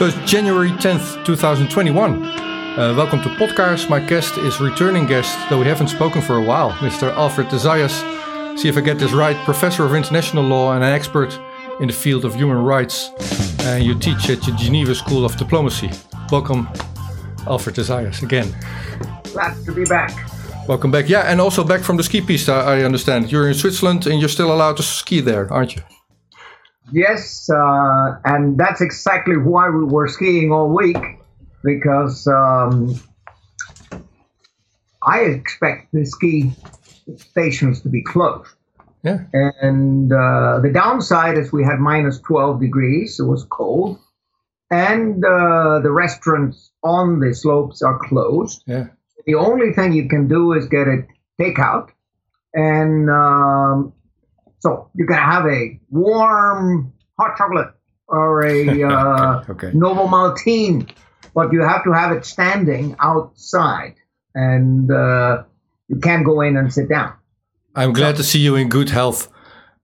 So it's January 10th, 2021. Uh, welcome to Podcast. My guest is returning guest, though we haven't spoken for a while, Mr. Alfred de Zayas. See if I get this right. Professor of international law and an expert in the field of human rights. And you teach at the Geneva School of Diplomacy. Welcome, Alfred de Zayas, again. Glad to be back. Welcome back. Yeah, and also back from the ski piste, I understand. You're in Switzerland and you're still allowed to ski there, aren't you? Yes, uh, and that's exactly why we were skiing all week because um, I expect the ski stations to be closed. Yeah. And uh, the downside is we had minus 12 degrees, it was cold, and uh, the restaurants on the slopes are closed. Yeah. The only thing you can do is get a takeout, and um, so you can have a warm hot chocolate or a uh, okay, okay. Novo Maltine, but you have to have it standing outside, and uh, you can't go in and sit down. I'm glad to see you in good health.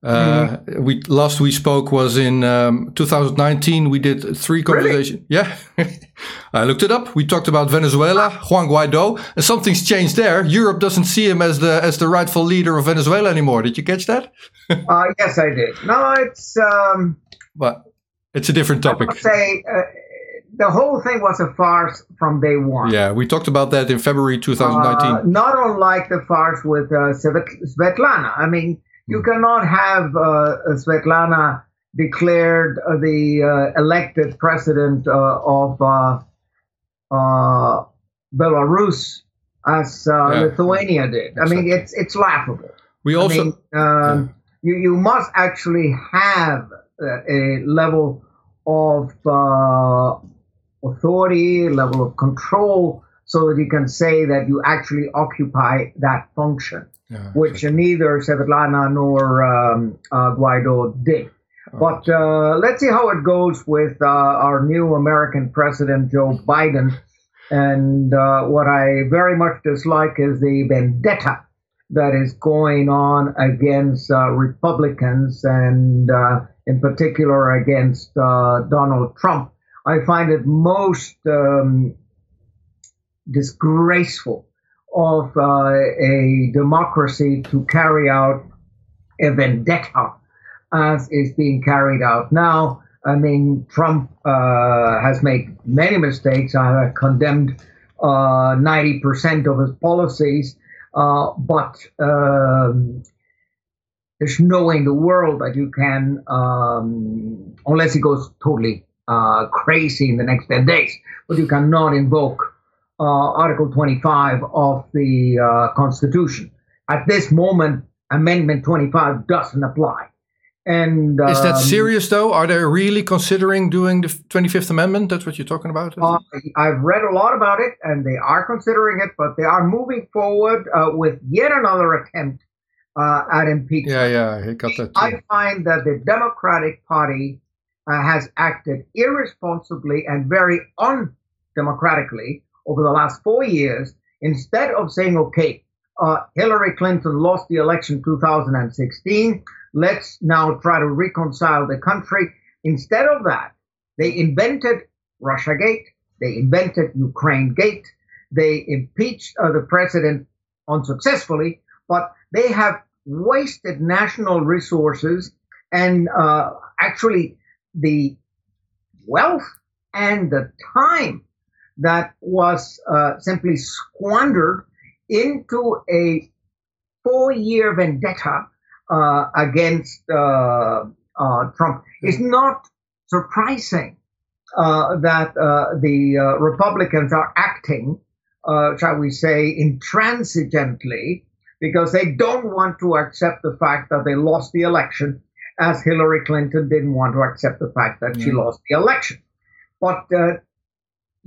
Uh, mm-hmm. We last we spoke was in um, 2019. We did three conversations. Really? Yeah, I looked it up. We talked about Venezuela, Juan Guaido, and something's changed there. Europe doesn't see him as the as the rightful leader of Venezuela anymore. Did you catch that? uh, yes, I did. No, it's um, but it's a different topic. I say uh, the whole thing was a farce from day one. Yeah, we talked about that in February 2019. Uh, not unlike the farce with uh, Svetlana. I mean, you cannot have uh, Svetlana declared uh, the uh, elected president uh, of Belarus as yeah. Lithuania did. I exactly. mean, it's it's laughable. We also I mean, um, yeah. you you must actually have a level of uh, authority, level of control, so that you can say that you actually occupy that function, yeah, which neither Svetlana nor um, uh, Guaido did. Oh. But uh, let's see how it goes with uh, our new American president, Joe Biden. And uh, what I very much dislike is the vendetta that is going on against uh, Republicans and in particular against uh, Donald Trump. I find it most um, disgraceful of uh, a democracy to carry out a vendetta as is being carried out now. I mean, Trump uh, has made many mistakes. I have condemned uh, 90% of his policies, uh, but um, there's no way in the world that you can, um, unless he goes totally uh, crazy in the next 10 days, but you cannot invoke uh, Article 25 of the uh, Constitution. At this moment, Amendment 25 doesn't apply. And um, is that um, serious though? Are they really considering doing the 25th Amendment? That's what you're talking about? Uh, I've read a lot about it, and they are considering it, but they are moving forward uh, with yet another attempt uh, at impeachment. Yeah, yeah, he got that. Too. I find that the Democratic Party uh, has acted irresponsibly and very undemocratically over the last four years. Instead of saying, okay, uh, Hillary Clinton lost the election 2016, let's now try to reconcile the country. Instead of that, they invented Russiagate, they invented Ukraine Gate, they impeached uh, the president unsuccessfully, but they have wasted national resources and uh, actually the wealth and the time that was uh, simply squandered into a four year vendetta uh, against uh, uh, Trump. It's not surprising uh, that the Republicans are acting, shall we say, intransigently because they don't want to accept the fact that they lost the election, as Hillary Clinton didn't want to accept the fact that yeah. she lost the election. But uh,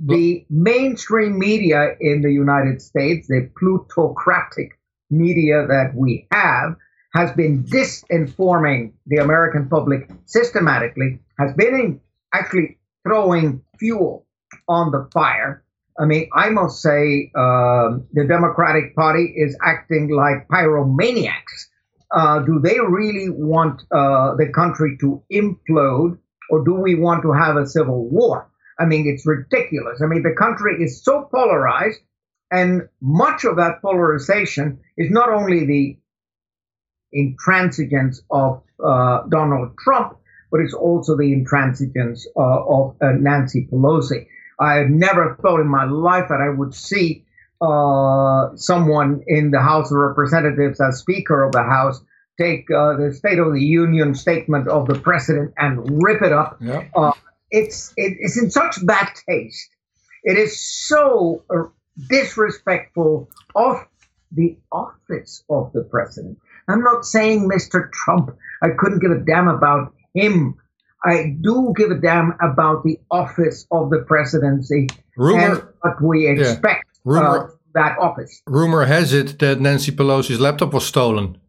the mainstream media in the United States, the plutocratic media that we have, has been disinforming the American public systematically, has been actually throwing fuel on the fire I mean, I must say um, the Democratic Party is acting like pyromaniacs. Uh, do they really want uh, the country to implode, or do we want to have a civil war? I mean, it's ridiculous. I mean, the country is so polarized, and much of that polarization is not only the intransigence of uh, Donald Trump, but it's also the intransigence uh, of uh, Nancy Pelosi. I've never thought in my life that I would see uh, someone in the House of Representatives as Speaker of the House take uh, the State of the Union statement of the President and rip it up. Yeah. Uh, it's it, it's in such bad taste. It is so uh, disrespectful of the office of the president. I'm not saying Mr. Trump. I couldn't give a damn about him. I do give a damn about the office of the presidency Rumor, and what we expect yeah. Rumor, uh, that office. Rumor has it that Nancy Pelosi's laptop was stolen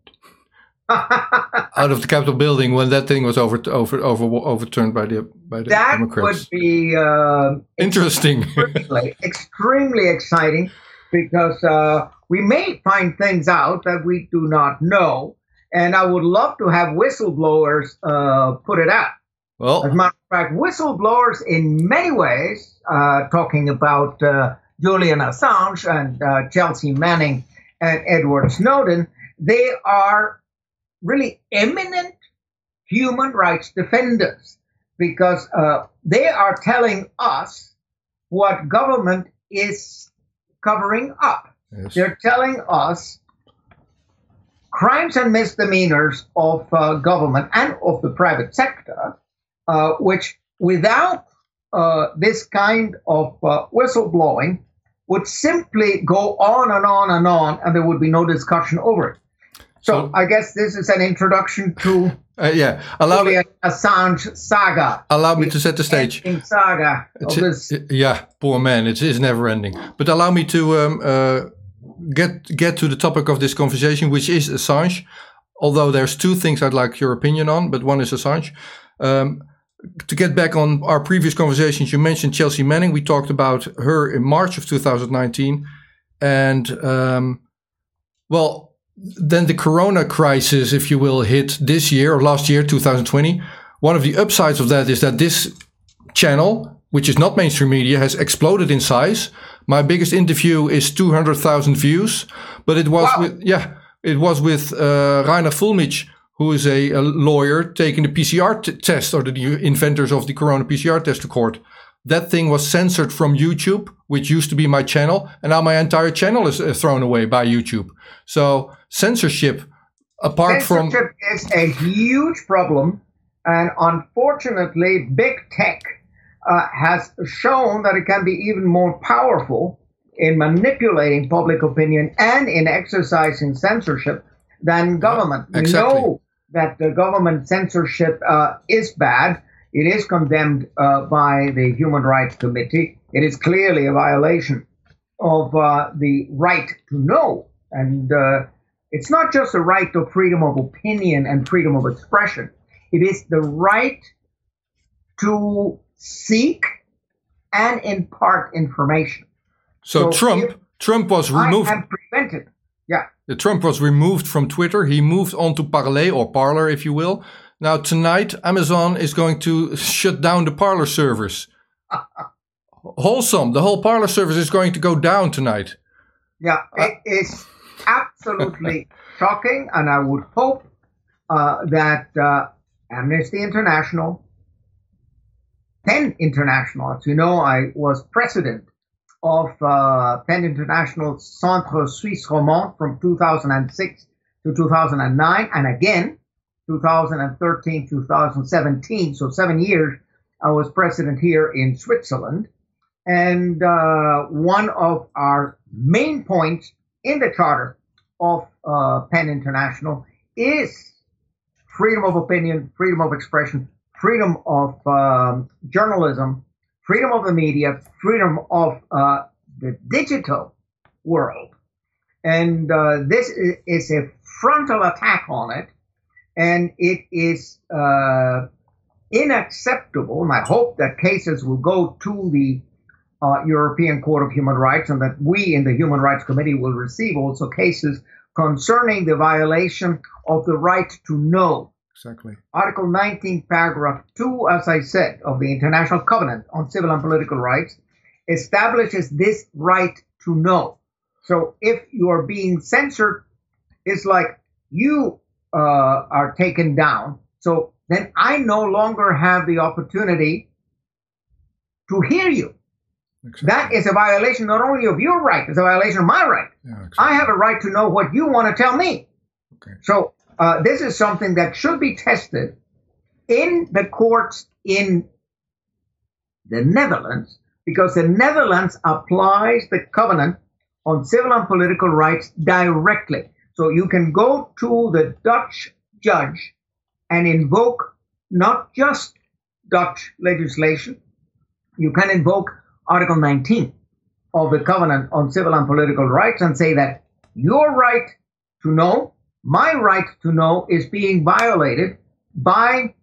out of the Capitol building when that thing was over, over, over overturned by the by the that Democrats. would be uh, interesting, extremely, extremely exciting because uh, we may find things out that we do not know, and I would love to have whistleblowers uh, put it out. Well, as a matter of fact, whistleblowers in many ways, uh, talking about uh, Julian Assange and uh, Chelsea Manning and Edward Snowden, they are really eminent human rights defenders because uh, they are telling us what government is covering up. Yes. They're telling us crimes and misdemeanors of uh, government and of the private sector, uh, which without uh, this kind of uh, whistleblowing would simply go on and on and on, and there would be no discussion over it. So, so I guess this is an introduction to uh, yeah, allow me Assange saga. Allow me to set the stage. Saga. This... Yeah, poor man. It is never ending. But allow me to um, uh, get get to the topic of this conversation, which is Assange. Although there's two things I'd like your opinion on, but one is Assange. Um, to get back on our previous conversations, you mentioned Chelsea Manning. We talked about her in March of 2019, and um, well then the corona crisis, if you will, hit this year or last year, 2020. One of the upsides of that is that this channel, which is not mainstream media, has exploded in size. My biggest interview is 200,000 views, but it was wow. with, yeah, it was with uh, Reiner Fuellmich, who is a, a lawyer taking the PCR test or the inventors of the corona PCR test to court. That thing was censored from YouTube, which used to be my channel, and now my entire channel is uh, thrown away by YouTube. So censorship, apart censorship from is a huge problem, and unfortunately, big tech uh, has shown that it can be even more powerful in manipulating public opinion and in exercising censorship than government. Exactly. We know that the government censorship uh, is bad. It is condemned uh, by the Human Rights Committee. It is clearly a violation of uh, the right to know and uh, it's not just the right to freedom of opinion and freedom of expression, it is the right to seek and impart information. So, so Trump Trump was removed. I am prevented. Yeah. The Trump was removed from Twitter. He moved on to Parler or Parler, if you will. Now tonight, Amazon is going to shut down the Parler servers. Wholesome. The whole Parler service is going to go down tonight. Yeah, it is absolutely shocking, and I would hope uh, that uh, Amnesty International, PEN International, as you know, I was president of uh, PEN International Centre Suisse Romand from 2006 to 2009, and again 2013 2017, so seven years. I was president here in Switzerland. And uh, one of our main points in the charter of uh, PEN International is freedom of opinion, freedom of expression, freedom of um, journalism, freedom of the media, freedom of uh, the digital world. And uh, this is, is, a frontal attack on it, and it is uh, unacceptable. And I hope that cases will go to the uh, European Court of Human Rights, and that we in the Human Rights Committee will receive also cases concerning the violation of the right to know. Exactly. Article 19, paragraph 2, as I said, of the International Covenant on Civil and Political Rights establishes this right to know. So if you are being censored, it's like you uh, are taken down. So then I no longer have the opportunity to hear you. Exactly. That is a violation not only of your right, it's a violation of my right. Yeah, exactly. I have a right to know what you want to tell me. Okay. So uh, this is something that should be tested in the courts in the Netherlands because the Netherlands applies the covenant on civil and political rights directly. So you can go to the Dutch judge and invoke not just Dutch legislation, you can invoke Article 19 of the Covenant on Civil and Political Rights and say that your right to know, my right to know, is being violated by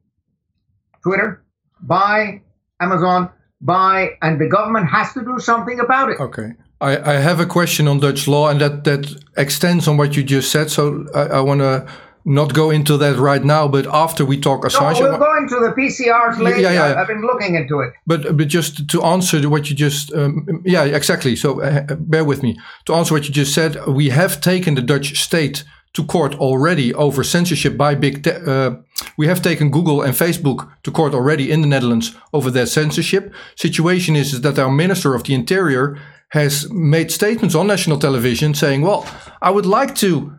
Twitter, by Amazon, by, and the government has to do something about it. Okay. I, I have a question on Dutch law, and that, that extends on what you just said. So I, I want to not go into that right now, but after we talk Assange, no, we'll go into the PCRs later. Yeah, yeah, I've been looking into it. But but just to answer what you just, um, yeah, exactly. So uh, bear with me. To answer what you just said, we have taken the Dutch state to court already over censorship by big tech. Uh, we have taken Google and Facebook to court already in the Netherlands over their censorship. Situation is, is that our Minister of the Interior has made statements on national television saying, well, I would like to,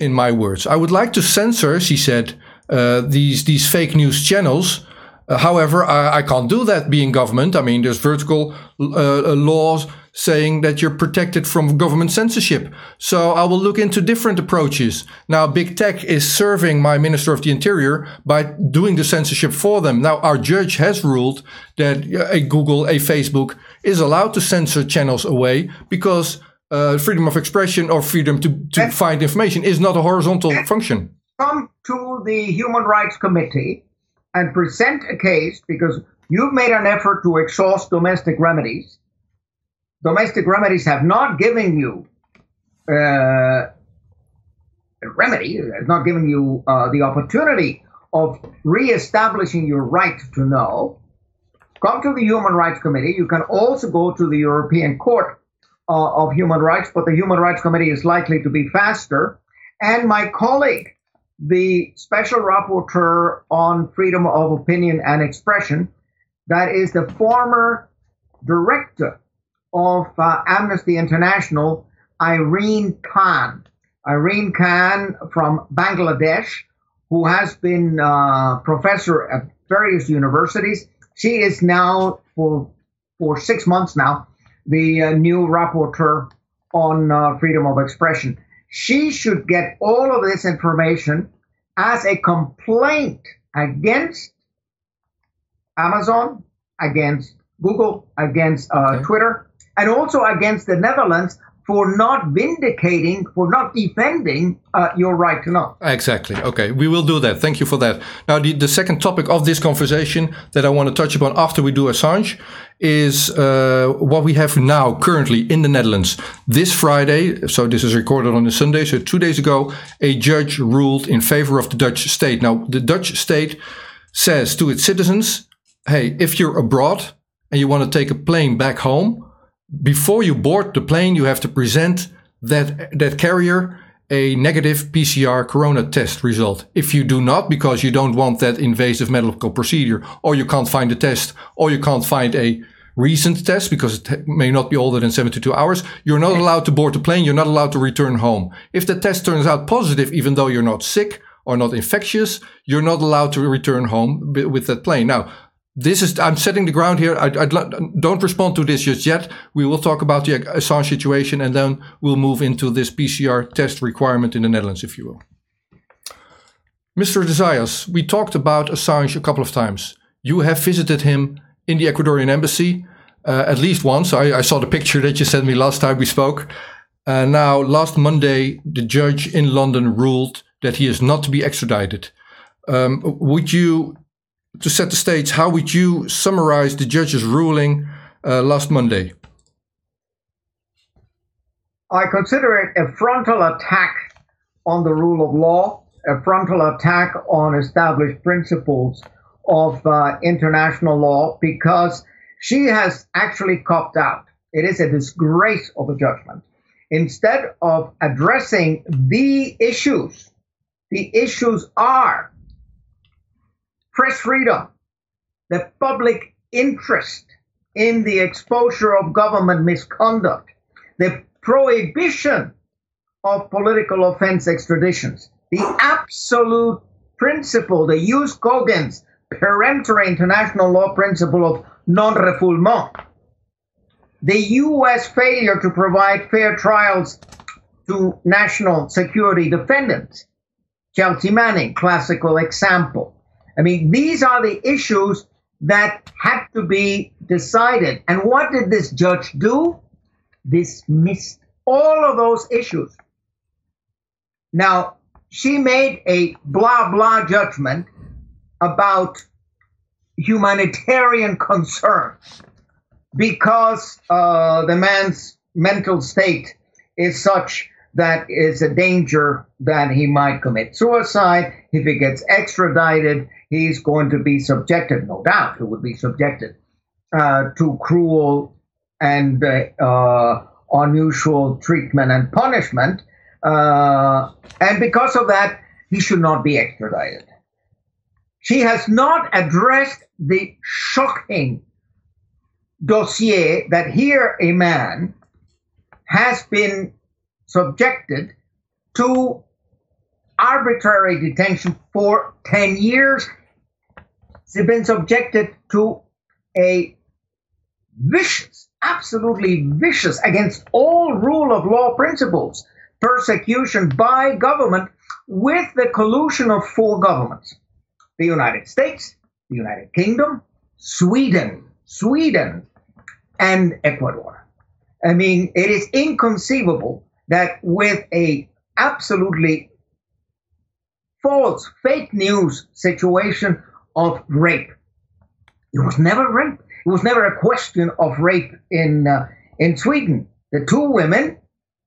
in my words, I would like to censor, she said, uh, these, these fake news channels. Uh, however, I, I, can't do that being government. I mean, there's vertical uh, laws saying that you're protected from government censorship. So I will look into different approaches. Now, big tech is serving my Minister of the Interior by doing the censorship for them. Now, our judge has ruled that a Google, a Facebook is allowed to censor channels away because uh, freedom of expression or freedom to, to find information is not a horizontal function. Come to the Human Rights Committee and present a case because you've made an effort to exhaust domestic remedies domestic remedies have not given you uh, a remedy, has not given you uh, the opportunity of reestablishing your right to know, come to the Human Rights Committee. You can also go to the European Court uh, of Human Rights, but the Human Rights Committee is likely to be faster. And my colleague, the Special Rapporteur on Freedom of Opinion and Expression, that is the former director of uh, Amnesty International, Irene Khan. Irene Khan from Bangladesh, who has been uh, professor at various universities. She is now, for, for six months now, the uh, new rapporteur on uh, freedom of expression. She should get all of this information as a complaint against Amazon, against Google, against uh, okay. Twitter, and also against the Netherlands for not vindicating, for not defending uh, your right to know. Exactly. Okay, we will do that. Thank you for that. Now, the, the second topic of this conversation that I want to touch upon after we do Assange is uh, what we have now currently in the Netherlands. This Friday, so this is recorded on a Sunday, so two days ago, a judge ruled in favor of the Dutch state. Now, the Dutch state says to its citizens, hey, if you're abroad and you want to take a plane back home, before you board the plane, you have to present that, that carrier a negative PCR corona test result. If you do not, because you don't want that invasive medical procedure, or you can't find a test, or you can't find a recent test because it may not be older than 72 hours, you're not allowed to board the plane. You're not allowed to return home. If the test turns out positive, even though you're not sick or not infectious, you're not allowed to return home with that plane. Now, this is I'm setting the ground here. I, I, don't respond to this just yet. We will talk about the Assange situation and then we'll move into this PCR test requirement in the Netherlands, if you will. Mr. de we talked about Assange a couple of times. You have visited him in the Ecuadorian embassy uh, at least once. I, I, saw the picture that you sent me last time we spoke. Uh, now, last Monday, the judge in London ruled that he is not to be extradited. Um, would you to set the stage, how would you summarize the judge's ruling uh, last Monday? I consider it a frontal attack on the rule of law. a frontal attack on established principles of uh, international law because she has actually copped out. It is a disgrace of a judgment. Instead of addressing the issues, the issues are press freedom, the public interest in the exposure of government misconduct, the prohibition of political offense extraditions, the absolute principle, the jus cogens, peremptory international law principle of non-refoulement, the U.S. failure to provide fair trials to national security defendants, Chelsea Manning, classical example. I mean, these are the issues that had to be decided. And what did this judge do? Dismissed all of those issues. Now, she made a blah blah judgment about humanitarian concerns because uh, the man's mental state is such that is a danger that he might commit suicide. If he gets extradited, he's going to be subjected, no doubt, he would be subjected uh, to cruel and uh, uh unusual treatment and punishment. Uh, and because of that, he should not be extradited. She has not addressed the shocking dossier that here a man has been subjected to arbitrary detention for 10 years. He's been subjected to a vicious, absolutely vicious, against all rule of law principles, persecution by government with the collusion of four governments the United States, the United Kingdom, Sweden, Sweden, and Ecuador. I mean, it is inconceivable that with a absolutely false fake news situation of rape, it was never rape. It was never a question of rape in uh, in Sweden. The two women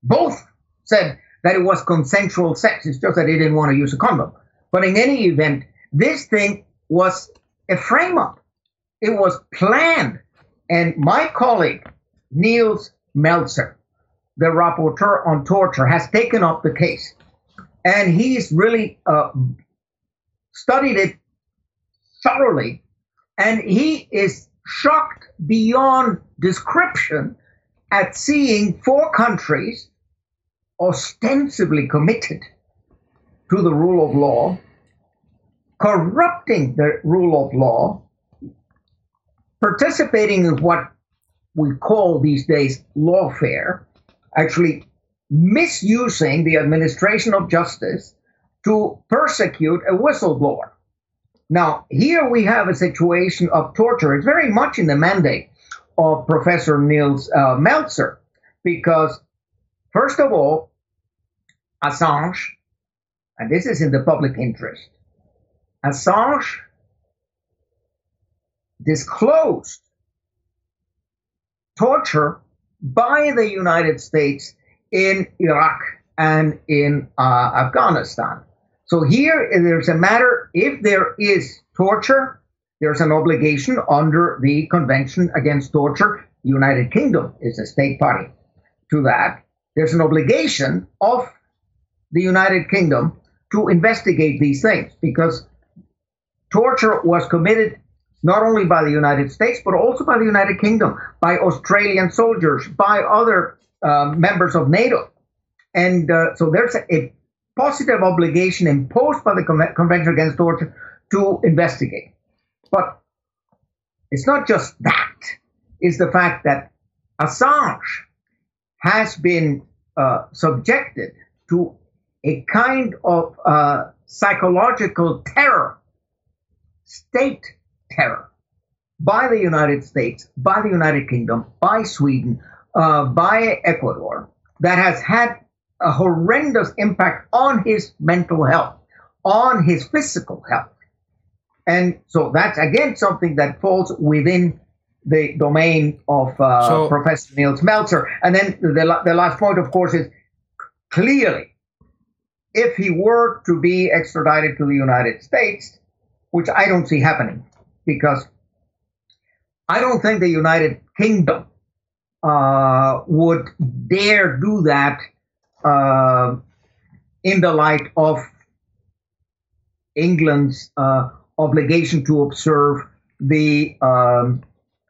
both said that it was consensual sex. It's just that they didn't want to use a condom. But in any event, this thing was a frame up. It was planned. And my colleague, Nils Melzer, the rapporteur on torture, has taken up the case. And he's really uh, studied it thoroughly. And he is shocked beyond description at seeing four countries ostensibly committed to the rule of law corrupting the rule of law, participating in what we call these days lawfare, actually misusing the administration of justice to persecute a whistleblower. Now, here we have a situation of torture. It's very much in the mandate of Professor Nils uh, Melzer, because, first of all, Assange, and this is in the public interest, Assange disclosed torture by the United States in Iraq and in uh, Afghanistan. So here there's a matter if there is torture, there's an obligation under the Convention Against Torture. The United Kingdom is a state party to that. There's an obligation of the United Kingdom to investigate these things because torture was committed not only by the United States, but also by the United Kingdom, by Australian soldiers, by other uh, members of NATO. And uh, so there's a, positive obligation imposed by the Con- Convention Against Torture to investigate. But it's not just that, it's the fact that Assange has been uh, subjected to a kind of uh, psychological terror state terror by the United States, by the United Kingdom, by Sweden, uh, by Ecuador that has had a horrendous impact on his mental health, on his physical health. And so that's again something that falls within the domain of uh, so, Professor Nils Melzer. And then the, the last point, of course, is clearly if he were to be extradited to the United States, which I don't see happening, because I don't think the United Kingdom uh, would dare do that uh, in the light of England's uh, obligation to observe the um,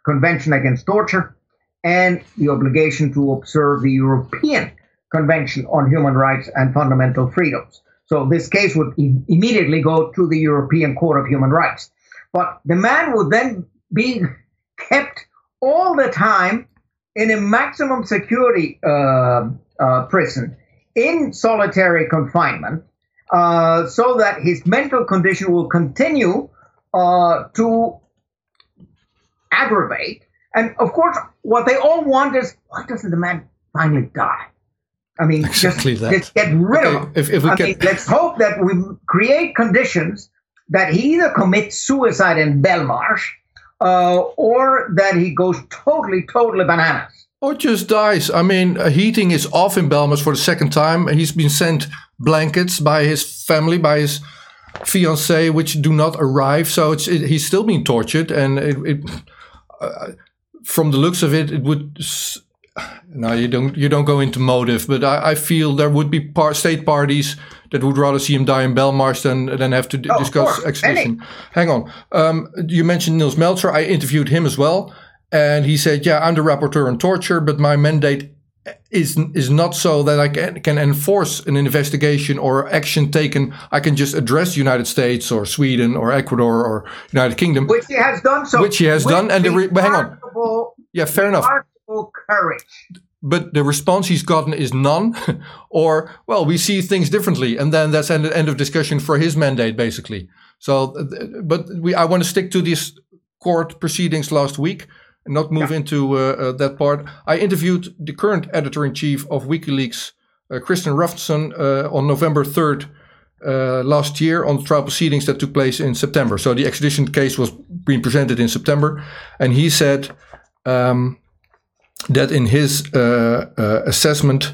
Convention Against Torture and the obligation to observe the European Convention on Human Rights and Fundamental Freedoms. So this case would e- immediately go to the European Court of Human Rights. But the man would then be kept all the time in a maximum security uh, uh, prison in solitary confinement uh, so that his mental condition will continue uh, to aggravate. And of course, what they all want is why doesn't the man finally die? I mean, exactly just, just, get rid okay. of him. If, if we I mean, let's hope that we create conditions that he either commits suicide in Belmarsh uh, or that he goes totally, totally bananas. Or just dies. I mean, uh, heating is off in Belmarsh for the second time. And he's been sent blankets by his family, by his fiancee, which do not arrive. So it's it, he's still being tortured, and it, it uh, from the looks of it, it would no, you don't. You don't go into motive, but I, I feel there would be par- state parties that would rather see him die in Belmarsh than than have to oh, discuss extradition. Hang on. Um, you mentioned Nils Melzer. I interviewed him as well, and he said, "Yeah, I'm the rapporteur on torture, but my mandate is is not so that I can can enforce an investigation or action taken. I can just address the United States or Sweden or Ecuador or United Kingdom, which he has done. So, which he has done, and the re- hang on. Yeah, fair enough courage. But the response he's gotten is none, or well, we see things differently, and then that's end, end of discussion for his mandate, basically. So, but we I want to stick to these court proceedings last week and not move yeah. into uh, uh, that part. I interviewed the current editor in chief of WikiLeaks, uh, Kristinn Hrafnsson, uh, on November third. Uh, last year on the trial proceedings that took place in September. So the extradition case was being presented in September, and he said um, that in his uh, uh, assessment,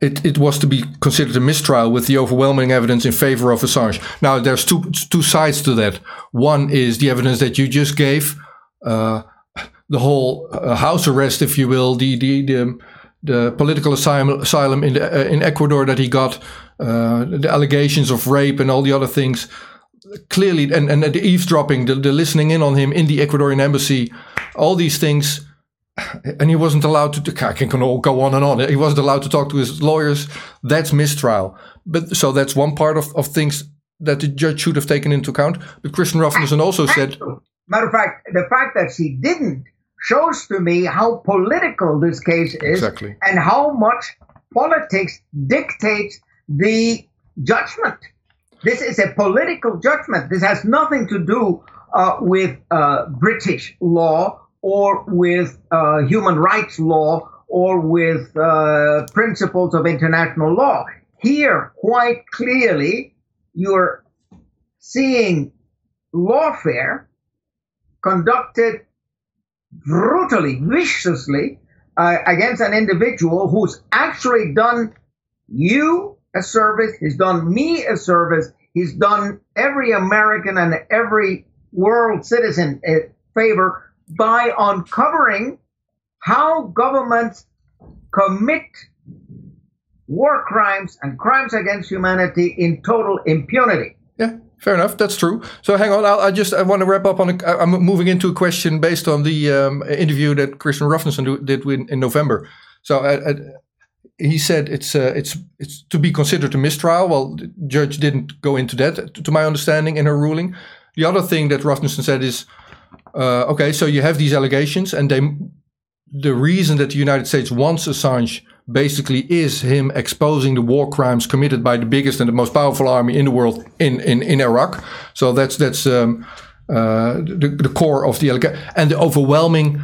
it, it was to be considered a mistrial with the overwhelming evidence in favor of Assange. Now, there's two two sides to that. One is the evidence that you just gave, uh, the whole uh, house arrest, if you will, the the the, the political asylum, asylum in the, uh, in Ecuador that he got, uh, the allegations of rape and all the other things. Clearly, and, and the eavesdropping, the, the listening in on him in the Ecuadorian embassy, all these things and he wasn't allowed to. I can go on and on. He wasn't allowed to talk to his lawyers. That's mistrial. But so that's one part of, of things that the judge should have taken into account. But Kristinn Hrafnsson also said, matter of fact, the fact that she didn't shows to me how political this case is, exactly. and how much politics dictates the judgment. This is a political judgment. This has nothing to do uh, with uh, British law or with uh, human rights law or with uh, principles of international law. Here, quite clearly, you're seeing lawfare conducted brutally, viciously uh, against an individual who's actually done you a service, he's done me a service, he's done every American and every world citizen a favor by uncovering how governments commit war crimes and crimes against humanity in total impunity. Yeah, fair enough. That's true. So hang on. I'll, I just I want to wrap up on. A, I'm moving into a question based on the um, interview that Kristinn Hrafnsson did in, in November. So uh, uh, he said it's uh, it's it's to be considered a mistrial. Well, the judge didn't go into that, to my understanding, in her ruling. The other thing that Hrafnsson said is uh, okay, so you have these allegations, and they, the reason that the United States wants Assange basically is him exposing the war crimes committed by the biggest and the most powerful army in the world in in, in Iraq. So that's that's um, uh, the, the core of the allegation, and the overwhelming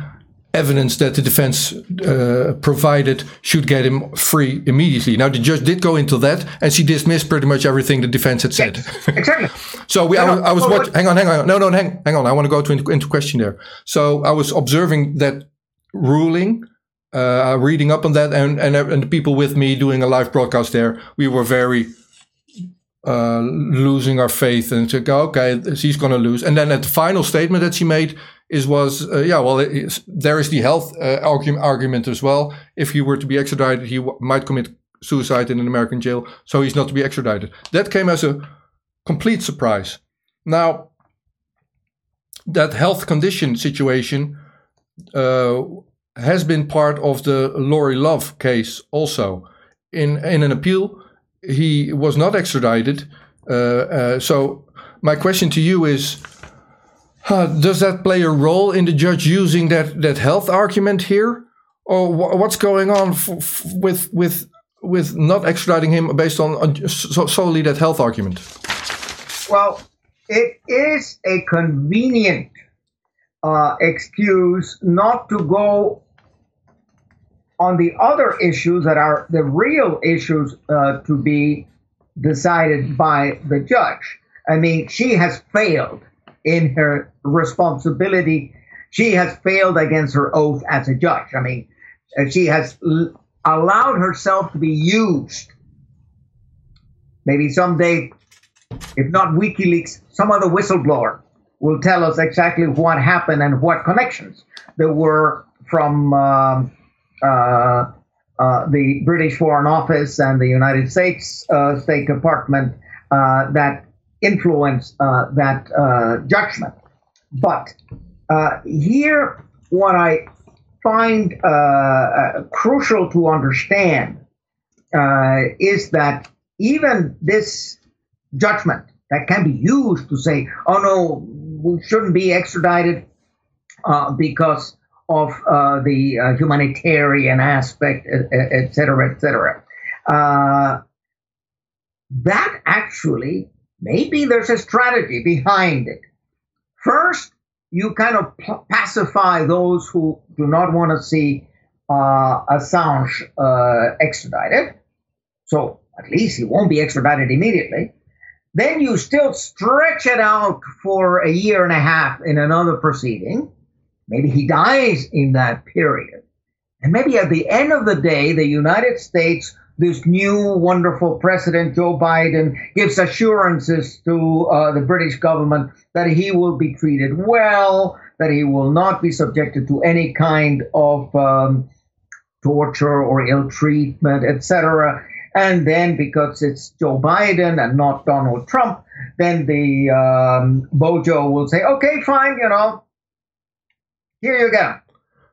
evidence that the defense uh, provided should get him free immediately. Now, the judge did go into that, and she dismissed pretty much everything the defense had said. exactly. so we, I, I, was watching. Hang on, hang on. No, no, hang, hang on. I want to go to into, into question there. So I was observing that ruling. Uh, reading up on that, and, and and the people with me doing a live broadcast there, we were very uh, losing our faith and to go, okay, she's going to lose. And then at the final statement that she made is was, uh, yeah, well, there is the health uh, argument, argument as well. If he were to be extradited, he might commit suicide in an American jail, so he's not to be extradited. That came as a complete surprise. Now, that health condition situation uh, has been part of the Lauri Love case also. In in an appeal, he was not extradited. Uh, uh, so my question to you is, does that play a role in the judge using that that health argument here, or wh what's going on with with with not extraditing him based on, on so solely that health argument? Well, it is a convenient uh, excuse not to go on the other issues that are the real issues uh, to be decided by the judge. I mean, she has failed in her responsibility. She has failed against her oath as a judge. I mean, uh, she has l- allowed herself to be used. Maybe someday, if not WikiLeaks, some other whistleblower will tell us exactly what happened and what connections there were from um, uh, uh, the British Foreign Office and the United States uh, State Department that influence that judgment. But here, what I find crucial to understand is that even this judgment that can be used to say, oh no, we shouldn't be extradited uh, because of uh, the uh, humanitarian aspect, et cetera, et cetera. Uh, that actually, maybe there's a strategy behind it. First, you kind of pacify those who do not want to see uh, Assange uh, extradited. So at least he won't be extradited immediately. Then you still stretch it out for a year and a half in another proceeding. Maybe he dies in that period. And maybe at the end of the day, the United States, this new wonderful President Joe Biden, gives assurances to uh, the British government that he will be treated well, that he will not be subjected to any kind of um, torture or ill treatment, etc. And then because it's Joe Biden and not Donald Trump, then the um, Bojo will say, okay, fine, you know, here you go.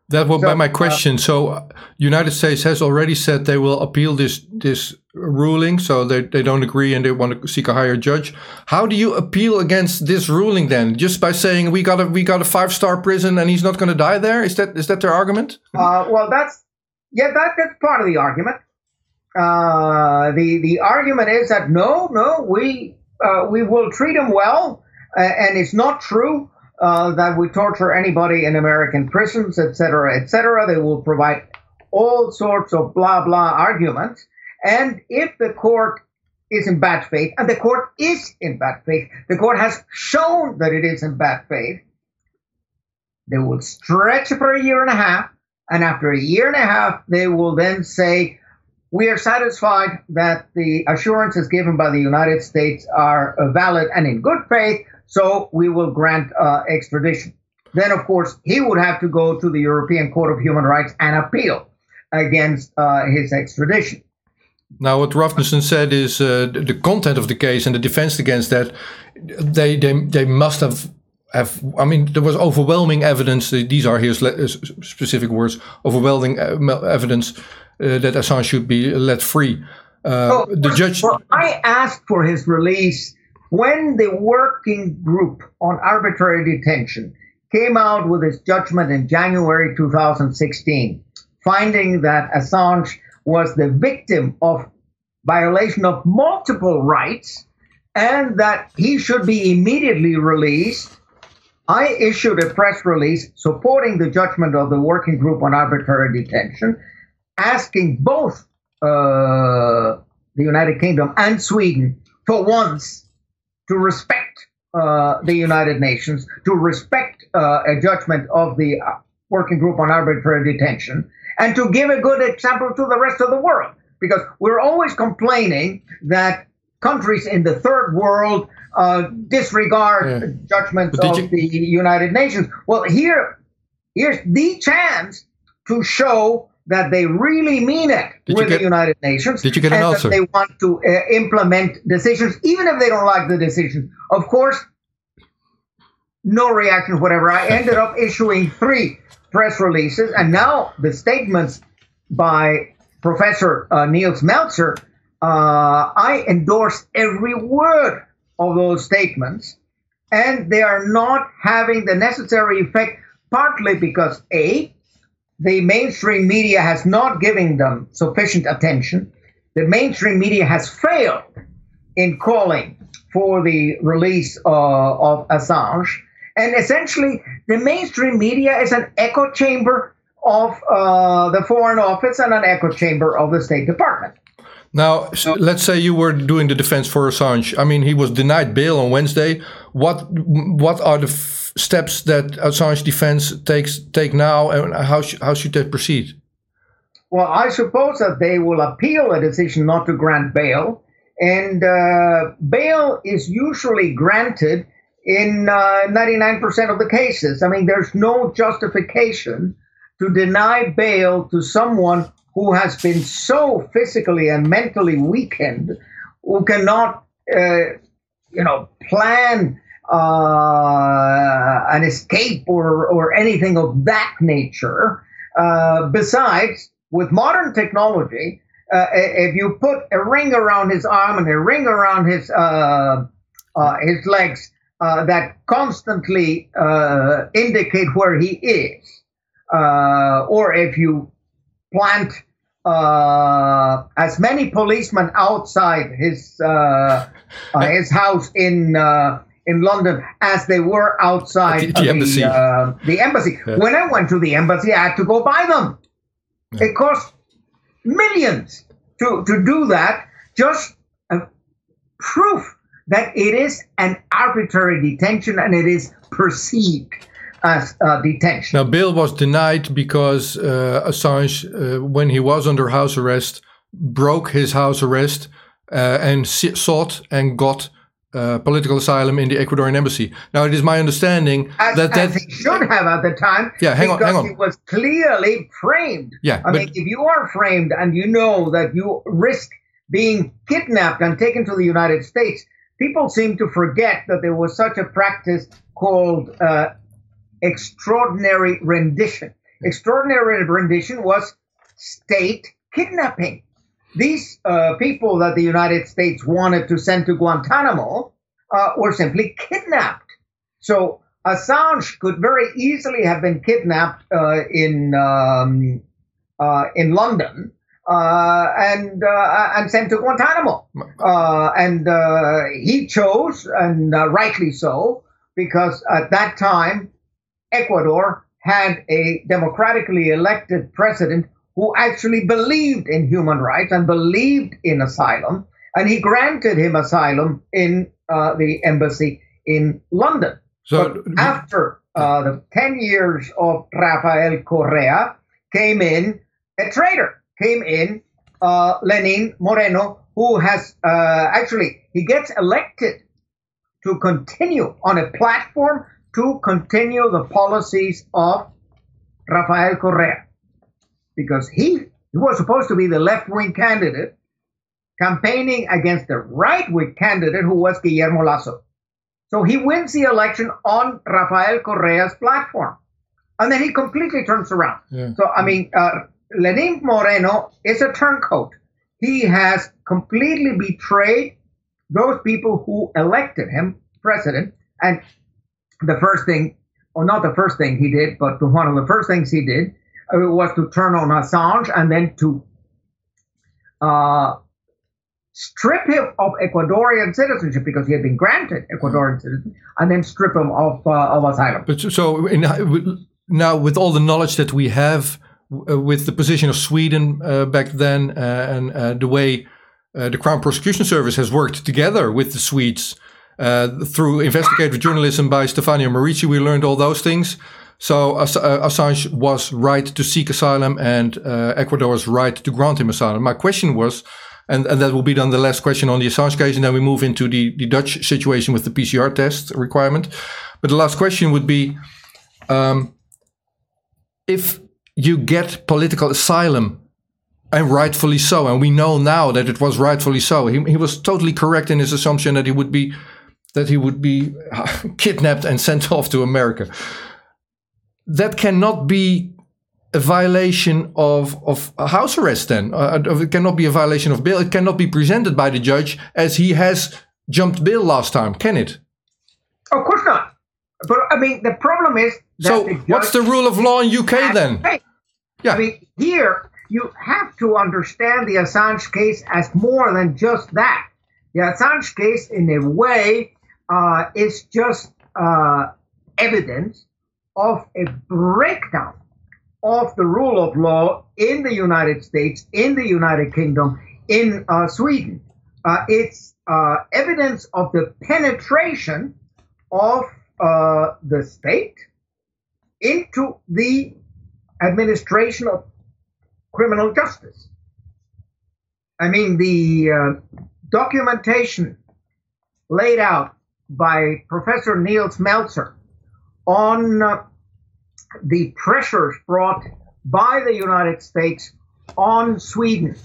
That will so, be my uh, question. Uh, so, United States has already said they will appeal this this ruling. So they, they don't agree and they want to seek a higher judge. How do you appeal against this ruling then? Just by saying we got a we got a five star prison and he's not going to die there? Is that is that their argument? Uh, well, that's yeah, that, that's part of the argument. Uh, the the argument is that no, no, we uh, we will treat them well, and it's not true uh, that we torture anybody in American prisons, etc., etc. They will provide all sorts of blah blah arguments, and if the court is in bad faith, and the court is in bad faith, the court has shown that it is in bad faith. They will stretch for a year and a half, and after a year and a half, they will then say, we are satisfied that the assurances given by the United States are valid and in good faith, so we will grant uh, extradition. Then, of course, he would have to go to the European Court of Human Rights and appeal against uh, his extradition. Now, what Rasmussen said is uh, the content of the case and the defense against that, they they, they must have have. I mean, there was overwhelming evidence. These are his specific words. Overwhelming uh, evidence uh, that Assange should be let free. Uh, the judge. Well, I asked for his release when the working group on arbitrary detention came out with its judgment in January 2016, finding that Assange was the victim of violation of multiple rights and that he should be immediately released. I issued a press release supporting the judgment of the working group on arbitrary detention asking both uh, the United Kingdom and Sweden for once to respect uh, the United Nations, to respect uh, a judgment of the Working Group on Arbitrary Detention, and to give a good example to the rest of the world. Because we're always complaining that countries in the third world uh, disregard yeah. judgments of you... the United Nations. Well, here, here's the chance to show that they really mean it did with get, the United Nations. Did you get an and answer? That they want to uh, implement decisions, even if they don't like the decision. Of course, no reaction, whatever. I ended up issuing three press releases, and now the statements by Professor uh, Nils Melzer, uh, I endorse every word of those statements, and they are not having the necessary effect, partly because A, the mainstream media has not given them sufficient attention. The mainstream media has failed in calling for the release uh, of Assange. And essentially, the mainstream media is an echo chamber of uh, the Foreign Office and an echo chamber of the State Department. Now, let's say you were doing the defense for Assange. I mean, he was denied bail on Wednesday. What what are the steps that Assange defense takes take now, and how sh how should they proceed? Well, I suppose that they will appeal a decision not to grant bail, and uh, bail is usually granted in 99% uh, of the cases. I mean, there's no justification to deny bail to someone who has been so physically and mentally weakened, who cannot, uh, you know, plan uh, an escape or, or anything of that nature. Uh, besides, with modern technology, uh, if you put a ring around his arm and a ring around his uh, uh, his legs that constantly indicate where he is, or if you plant uh, as many policemen outside his uh, uh, his house in uh, in London as they were outside the, the embassy. Uh, the embassy. Yeah. When I went to the embassy, I had to go buy them. Yeah. It cost millions to to do that. Just proof that it is an arbitrary detention and it is perceived as uh, detention. Now, bail was denied because uh, Assange, uh, when he was under house arrest, broke his house arrest uh, and sought and got uh, political asylum in the Ecuadorian embassy. Now, it is my understanding as, that that he should have at the time. Yeah, hang on, hang on. It was clearly framed. Yeah, I mean, if you are framed and you know that you risk being kidnapped and taken to the United States, people seem to forget that there was such a practice called uh, extraordinary rendition. Extraordinary rendition was state kidnapping. These uh, people that the United States wanted to send to Guantanamo uh, were simply kidnapped. So Assange could very easily have been kidnapped uh, in um, uh, in London uh, and uh, and sent to Guantanamo. and he chose, and rightly so, because at that time Ecuador had a democratically elected president who actually believed in human rights and believed in asylum, and he granted him asylum in uh, the embassy in London. So but after uh, the 10 years of Rafael Correa, came in a traitor, came in uh, Lenin Moreno, who has uh, actually, he gets elected to continue on a platform to continue the policies of Rafael Correa because he, he was supposed to be the left wing candidate campaigning against the right wing candidate who was Guillermo Lasso. So he wins the election on Rafael Correa's platform. And then he completely turns around. Yeah. So, I mean, uh, Lenin Moreno is a turncoat. He has completely betrayed those people who elected him president and the first thing, or not the first thing he did, but one of the first things he did was to turn on Assange and then to uh, strip him of Ecuadorian citizenship because he had been granted Ecuadorian citizenship, and then strip him of, uh, of asylum. But so in, now, with all the knowledge that we have, uh, with the position of Sweden uh, back then, uh, and uh, the way the Crown Prosecution Service has worked together with the Swedes through investigative journalism by Stefania Maurizi, we learned all those things. So uh, Assange was right to seek asylum and uh, Ecuador's right to grant him asylum. My question was, And, and that will be then the last question on the Assange case, and then we move into the, the Dutch situation with the PCR test requirement. But the last question would be um, if you get political asylum, and rightfully so, and we know now that it was rightfully so, he, he was totally correct in his assumption that he would be that he would be kidnapped and sent off to America. That cannot be a violation of, of house arrest then. Uh, it cannot be a violation of bail. It cannot be presented by the judge as he has jumped bail last time, can it? Of course not. But I mean, the problem is. so, the what's the rule of law in UK then? Yeah. I mean, here you have to understand the Assange case as more than just that. The Assange case, in a way, uh, is just uh, evidence of a breakdown of the rule of law in the United States, in the United Kingdom, in uh, Sweden. Uh, it's uh, evidence of the penetration of uh, the state into the administration of criminal justice. I mean, the uh, documentation laid out by Professor Nils Melzer on uh, the pressures brought by the United States on Sweden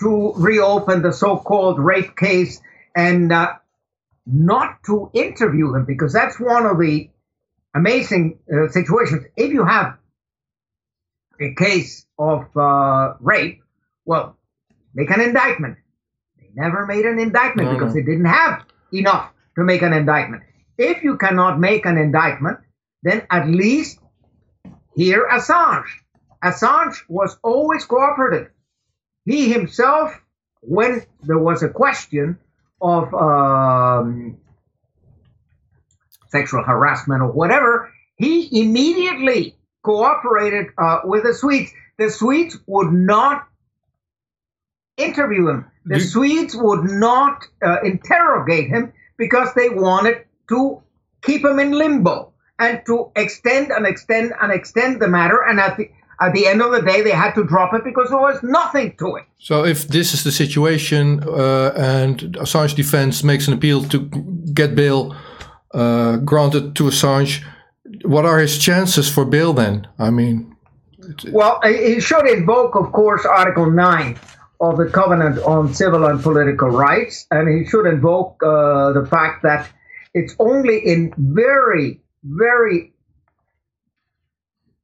to reopen the so called rape case and uh, not to interview him because that's one of the amazing uh, situations. If you have a case of uh, rape, well, make an indictment. They never made an indictment no, because they didn't have enough to make an indictment. If you cannot make an indictment, then at least here, Assange. Assange was always cooperative. He himself, when there was a question of um, sexual harassment or whatever, he immediately cooperated uh, with the Swedes. The Swedes would not interview him. The Swedes would not uh, interrogate him because they wanted to keep him in limbo and to extend and extend and extend the matter. And at the at the end of the day, they had to drop it because there was nothing to it. So, if this is the situation, uh, and Assange defense makes an appeal to get bail uh, granted to Assange, what are his chances for bail then? I mean, well, he should invoke, of course, Article Nine of the Covenant on Civil and Political Rights, and he should invoke uh, the fact that it's only in very very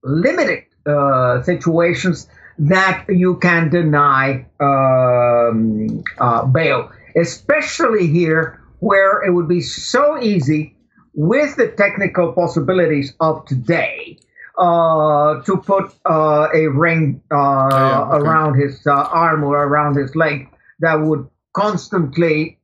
limited uh, situations that you can deny um, uh, bail, especially here where it would be so easy with the technical possibilities of today uh, to put uh, a ring uh, oh, yeah, okay. around his uh, arm or around his leg that would constantly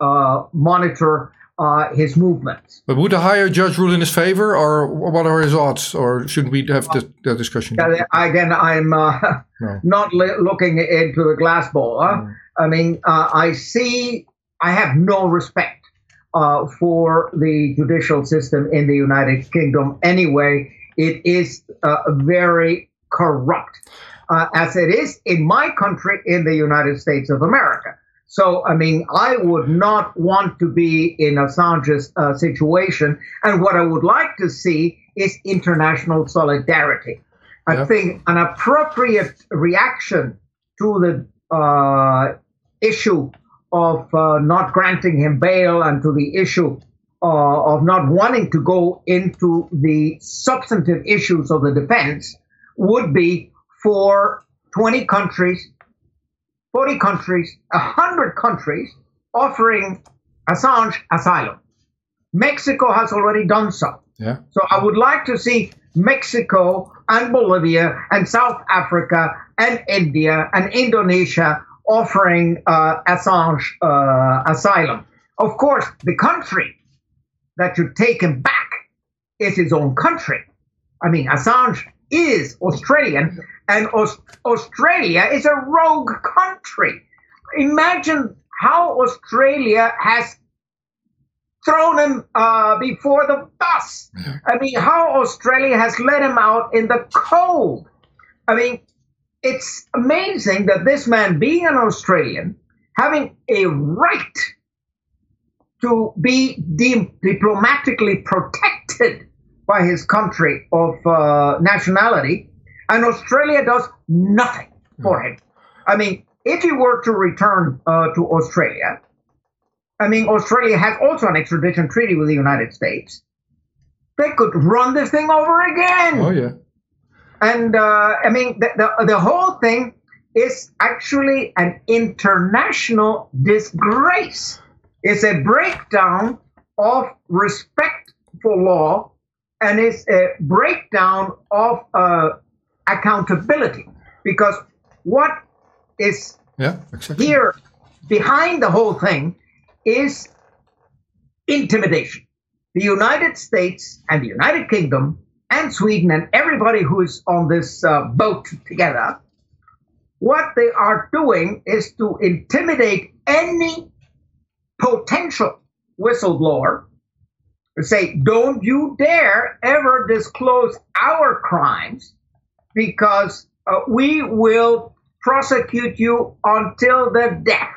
monitor uh, his movements. But would a higher judge rule in his favor, or what are his odds, or shouldn't we have the, the discussion? Again, I'm uh, no. not li- looking into the glass ball. Huh? No. I mean, uh, I see, I have no respect uh, for the judicial system in the United Kingdom anyway. It is uh, very corrupt, uh, as it is in my country, in the United States of America. So, I mean, I would not want to be in Assange's uh, situation. And what I would like to see is international solidarity. I think an appropriate reaction to the uh, issue of uh, not granting him bail and to the issue uh, of not wanting to go into the substantive issues of the defense would be for 20 countries 40 countries, 100 countries offering Assange asylum. Mexico has already done so. Yeah. So I would like to see Mexico and Bolivia and South Africa and India and Indonesia offering uh, Assange uh, asylum. Of course, the country that should take him back is his own country. I mean, Assange is Australian, and Aus- Australia is a rogue country. Imagine how Australia has thrown him uh, before the bus. I mean, how Australia has let him out in the cold. I mean, it's amazing that this man, being an Australian, having a right to be de- diplomatically protected by his country of uh, nationality, and Australia does nothing for him. I mean, if he were to return uh, to Australia, I mean, Australia has also an extradition treaty with the United States. They could run this thing over again. Oh yeah. And uh, I mean, the, the the whole thing is actually an international disgrace. It's a breakdown of respect for law, and it's a breakdown of uh, accountability. Because what is Yeah, exactly. here behind the whole thing is intimidation. The United States and the United Kingdom and Sweden and everybody who is on this uh, boat together, what they are doing is to intimidate any potential whistleblower say, don't you dare ever disclose our crimes because uh, we will prosecute you until the death.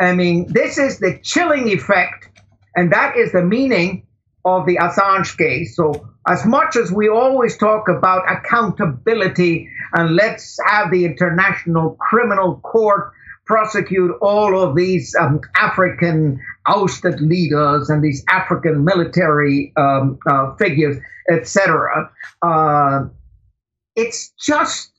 I mean, this is the chilling effect, and that is the meaning of the Assange case. So, as much as we always talk about accountability and let's have the International Criminal Court prosecute all of these um, African ousted leaders and these African military um, uh, figures, etc., uh, it's just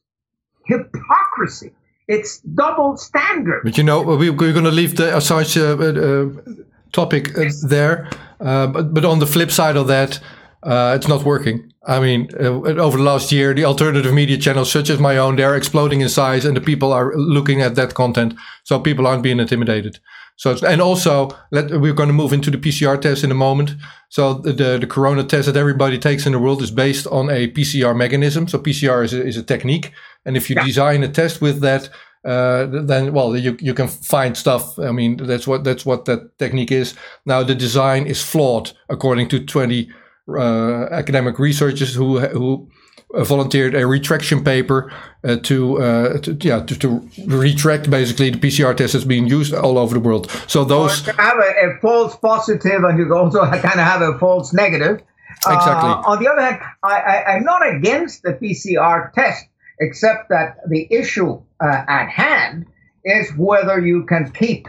hypocrisy. It's double standard. But you know, we, we're going to leave the Assange uh, uh, topic uh, there. Uh, but, but on the flip side of that, uh, it's not working. I mean, uh, over the last year, the alternative media channels, such as my own, they're exploding in size, and the people are looking at that content. So people aren't being intimidated. So it's, and also, let, we're going to move into the PCR test in a moment. So the, the, the corona test that everybody takes in the world is based on a PCR mechanism. So PCR is a, is a technique, and if you Yeah. design a test with that, uh, then well, you you can find stuff. I mean, that's what that's what that technique is. Now the design is flawed, according to twenty uh, academic researchers who who volunteered a retraction paper uh, to, uh, to yeah to, to retract basically the PCR test that's being used all over the world. So those have a, a false positive and you also kind of have a false negative. Exactly. Uh, on the other hand, I, I, I'm not against the PCR test, except that the issue uh, at hand is whether you can keep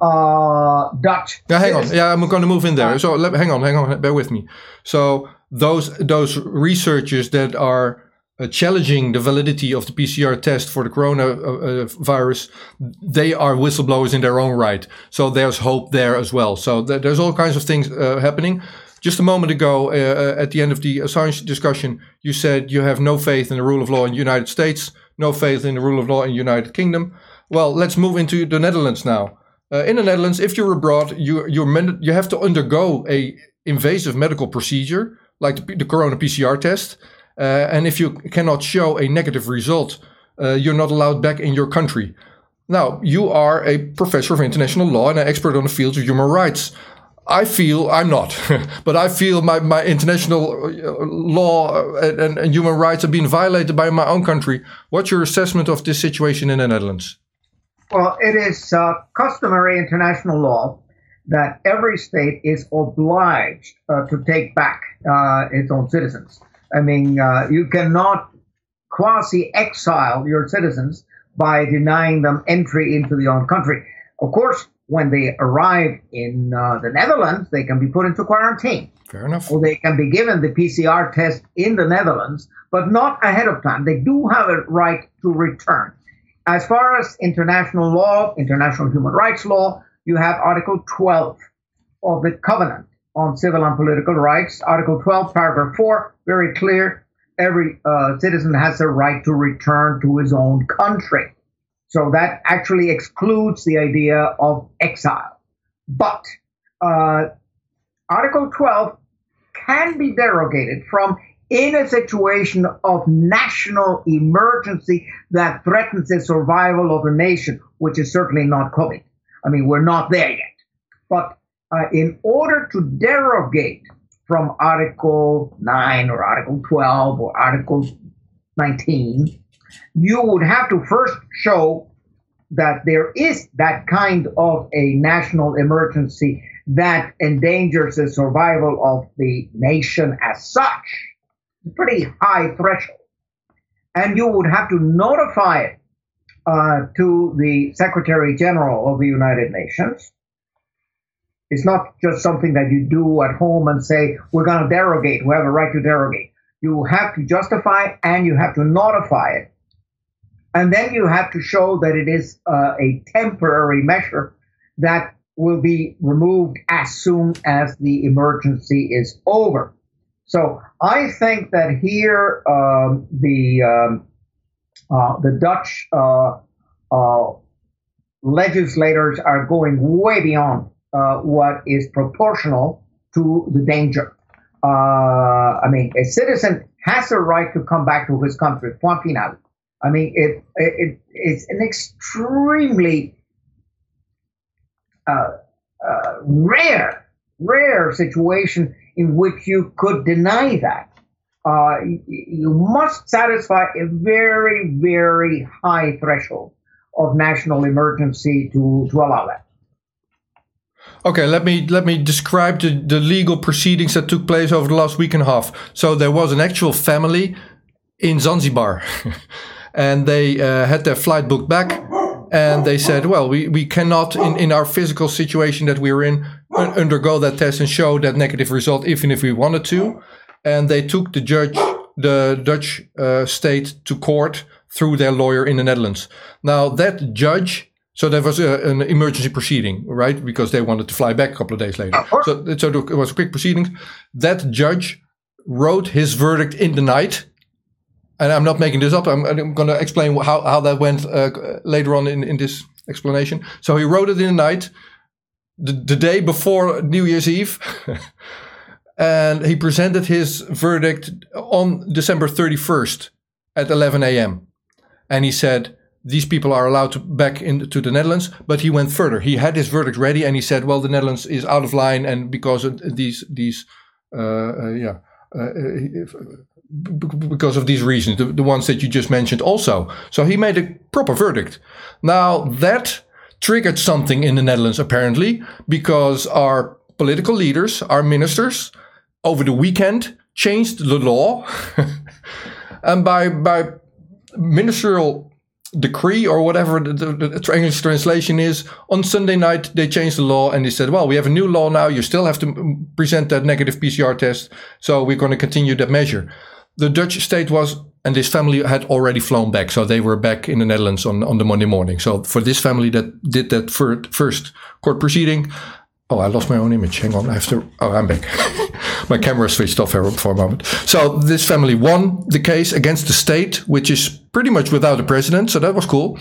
uh, Dutch. Yeah, hang on. Yeah, I'm going to move in there. So let, hang on, hang on, bear with me. So those those researchers that are uh, challenging the validity of the PCR test for the coronavirus, they are whistleblowers in their own right. So there's hope there as well. So th- there's all kinds of things uh, happening. Just a moment ago, uh, uh, at the end of the Assange discussion, you said you have no faith in the rule of law in the United States, no faith in the rule of law in the United Kingdom. Well, let's move into the Netherlands now. Uh, in the Netherlands, if you're abroad, you you're you have to undergo a invasive medical procedure like the, the corona PCR test, uh, and if you cannot show a negative result, uh, you're not allowed back in your country. Now, you are a professor of international law and an expert on the field of human rights. I feel I'm not, but I feel my, my international uh, law and, and, and human rights are being violated by my own country. What's your assessment of this situation in the Netherlands? Well, it is uh, customary international law that every state is obliged uh, to take back uh, its own citizens. I mean, uh, you cannot quasi exile your citizens by denying them entry into the own country. Of course, when they arrive in uh, the Netherlands, they can be put into quarantine Fair enough. or they can be given the PCR test in the Netherlands, but not ahead of time. They do have a right to return. As far as international law, international human rights law, you have Article 12 of the Covenant on Civil and Political Rights. Article 12, paragraph 4, very clear. Every uh, citizen has a right to return to his own country. So that actually excludes the idea of exile. But uh, Article 12 can be derogated from in a situation of national emergency that threatens the survival of a nation, which is certainly not COVID. I mean, we're not there yet. But uh, in order to derogate from Article 9 or Article 12 or Article 19, you would have to first show that there is that kind of a national emergency that endangers the survival of the nation as such, pretty high threshold. And you would have to notify it uh, to the Secretary General of the United Nations. It's not just something that you do at home and say, we're going to derogate, we have a right to derogate. You have to justify and you have to notify it. And then you have to show that it is uh, a temporary measure that will be removed as soon as the emergency is over. So I think that here um, the um, uh, the Dutch uh, uh, legislators are going way beyond uh, what is proportional to the danger. Uh, I mean, a citizen has a right to come back to his country, point final. I mean, it, it, it's an extremely uh, rare, rare situation in which you could deny that. Uh, you must satisfy a very, very high threshold of national emergency to, to allow that. Okay, let me let me describe the, the legal proceedings that took place over the last week and a half. So there was an actual family in Zanzibar, and they uh, had their flight booked back, and they said, well, we, we cannot in, in our physical situation that we're in undergo that test and show that negative result, even if we wanted to. And they took the judge, the Dutch uh, state, to court through their lawyer in the Netherlands. Now that judge, so there was a, an emergency proceeding, right? Because they wanted to fly back a couple of days later. So, so it was a quick proceeding. That judge wrote his verdict in the night. And I'm not making this up. I'm, I'm going to explain how, how that went uh, later on in, in this explanation. So he wrote it in the night the, the day before New Year's Eve. and he presented his verdict on December 31st at 11 a.m. And he said, these people are allowed to back into the Netherlands, but he went further. He had his verdict ready, and he said, "Well, the Netherlands is out of line, and because of these these uh, uh, yeah uh, uh because of these reasons, the, the ones that you just mentioned, also." So he made a proper verdict. Now that triggered something in the Netherlands, apparently, because our political leaders, our ministers, over the weekend changed the law. and by, by ministerial decree or whatever the, the, the, English translation is, on Sunday night they changed the law and they said, well, we have a new law now. You still have to present that negative PCR test. So we're going to continue that measure. The Dutch state was and this family had already flown back, so they were back in the Netherlands on, on the Monday morning. So for this family that did that first court proceeding, oh, I lost my own image. Hang on, I have to. Oh, I'm back. my camera switched off for a moment. So this family won the case against the state, which is pretty much without a president. So that was cool.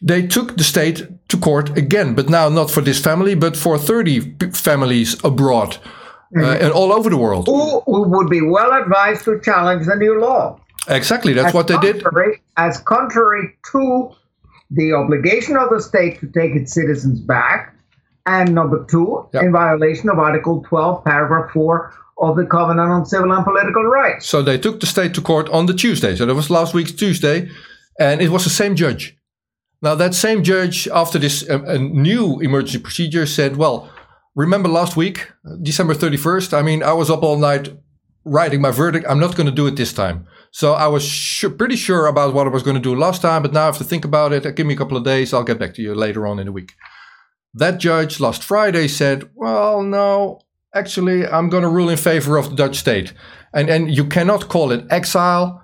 They took the state to court again, but now not for this family, but for 30 families abroad. Uh, mm-hmm. and all over the world. Who, who would be well advised to challenge the new law. Exactly, that's as what they did. As contrary to the obligation of the state to take its citizens back, and number two, yep. in violation of Article 12, Paragraph 4 of the Covenant on Civil and Political Rights. So they took the state to court on the Tuesday. So that was last week's Tuesday, and it was the same judge. Now, that same judge, after this a new emergency procedure, said, well, remember last week, December 31st? I mean, I was up all night writing my verdict. I'm not going to do it this time. So I was pretty sure about what I was going to do last time, but now I have to think about it. Give me a couple of days. I'll get back to you later on in the week. That judge last Friday said, well, no, actually, I'm going to rule in favor of the Dutch state. And, and you cannot call it exile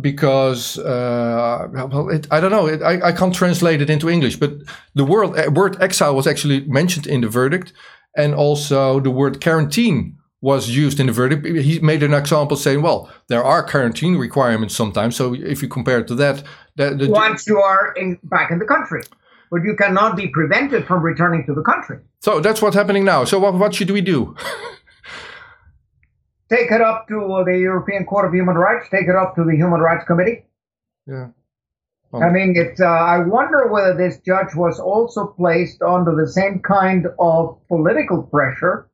because uh, well, it, I don't know. It, I, I can't translate it into English, but the word, word exile was actually mentioned in the verdict, and also the word quarantine was used in the verdict. He made an example saying, well, there are quarantine requirements sometimes. So if you compare it to that, the, the, once you are in, back in the country, but you cannot be prevented from returning to the country. So that's what's happening now. So what, what should we do? take it up to the European Court of Human Rights. Take it up to the Human Rights Committee. Yeah. Oh. I mean, it's. Uh, I wonder whether this judge was also placed under the same kind of political pressure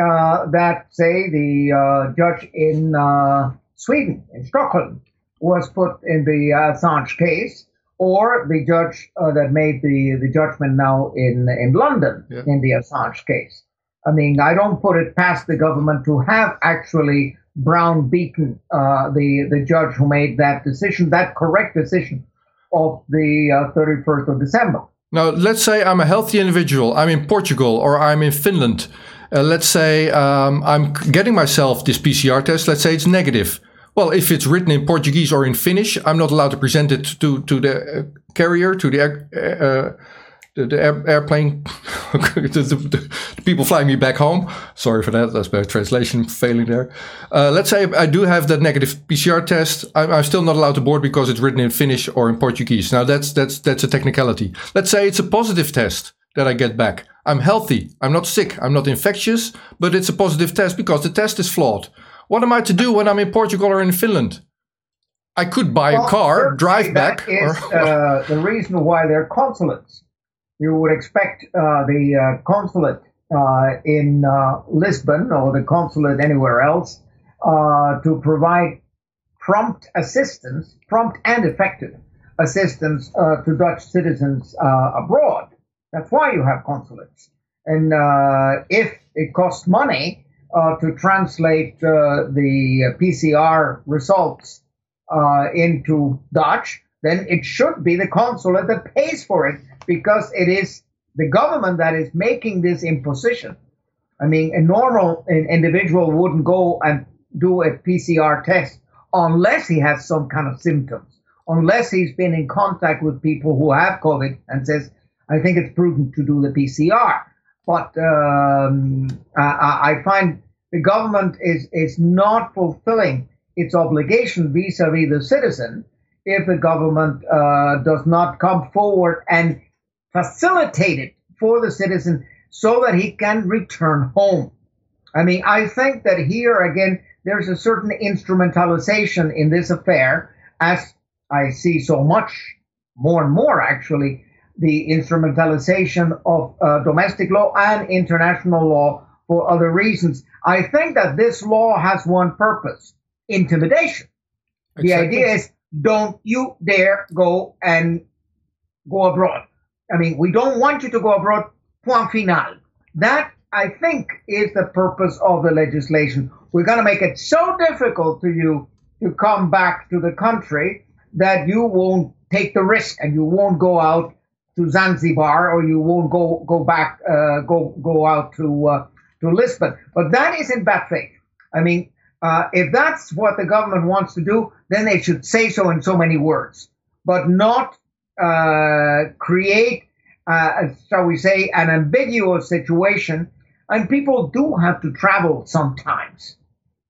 uh, that, say, the uh, judge in uh, Sweden, in Stockholm, was put in the Assange case, or the judge uh, that made the, the judgment now in, in London Yeah. in the Assange case. I mean, I don't put it past the government to have actually brown beaten uh, the, the judge who made that decision, that correct decision of the uh, 31st of December. Now, let's say I'm a healthy individual. I'm in Portugal or I'm in Finland. Uh, let's say um, I'm getting myself this PCR test. Let's say it's negative. Well, if it's written in Portuguese or in Finnish, I'm not allowed to present it to to the uh, carrier, to the uh, the, the air, airplane, the, the, people flying me back home. Sorry for that. That's my translation failing there. Uh, let's say I do have that negative PCR test. I'm, I'm still not allowed to board because it's written in Finnish or in Portuguese. Now that's that's that's a technicality. Let's say it's a positive test that I get back. I'm healthy. I'm not sick. I'm not infectious, but it's a positive test because the test is flawed. What am I to do when I'm in Portugal or in Finland? I could buy a car, drive back, Is or uh, the reason why they're consulates? You would expect uh, the uh, consulate uh, in Lisbon or the consulate anywhere else to provide prompt assistance, prompt and effective assistance to Dutch citizens abroad. That's why you have consulates. And if it costs money uh, to translate uh, the PCR results uh, into Dutch, then it should be the consulate that pays for it because it is the government that is making this imposition. I mean, a normal individual wouldn't go and do a PCR test unless he has some kind of symptoms, unless he's been in contact with people who have COVID and says, I think it's prudent to do the PCR. But um, I, I find the government is, is not fulfilling its obligation vis-a-vis the citizen if the government uh, does not come forward and facilitate it for the citizen so that he can return home. I mean, I think that here again, there's a certain instrumentalization in this affair, as I see so much more and more actually, the instrumentalization of uh, domestic law and international law for other reasons. I think that this law has one purpose intimidation. The idea is don't you dare go and go abroad. I mean, we don't want you to go abroad, point final. That, I think, is the purpose of the legislation. We're going to make it so difficult to you to come back to the country that you won't take the risk and you won't go out to Zanzibar or you won't go go back uh, go go out to uh, to Lisbon. But that is in bad faith. I mean, uh, if that's what the government wants to do, then they should say so in so many words, but not uh, create, uh, shall we say, an ambiguous situation. And people do have to travel sometimes.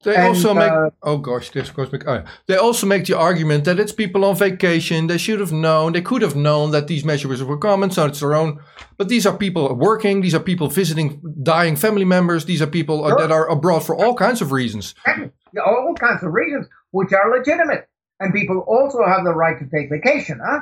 They And, also make uh, oh gosh, this goes back. Oh. They also make the argument that it's people on vacation. They should have known. They could have known that these measures were coming. So it's their own. But these are people working. These are people visiting dying family members. These are people uh, Sure. that are abroad for all kinds of reasons. All kinds of reasons which are legitimate. And people also have the right to take vacation, huh?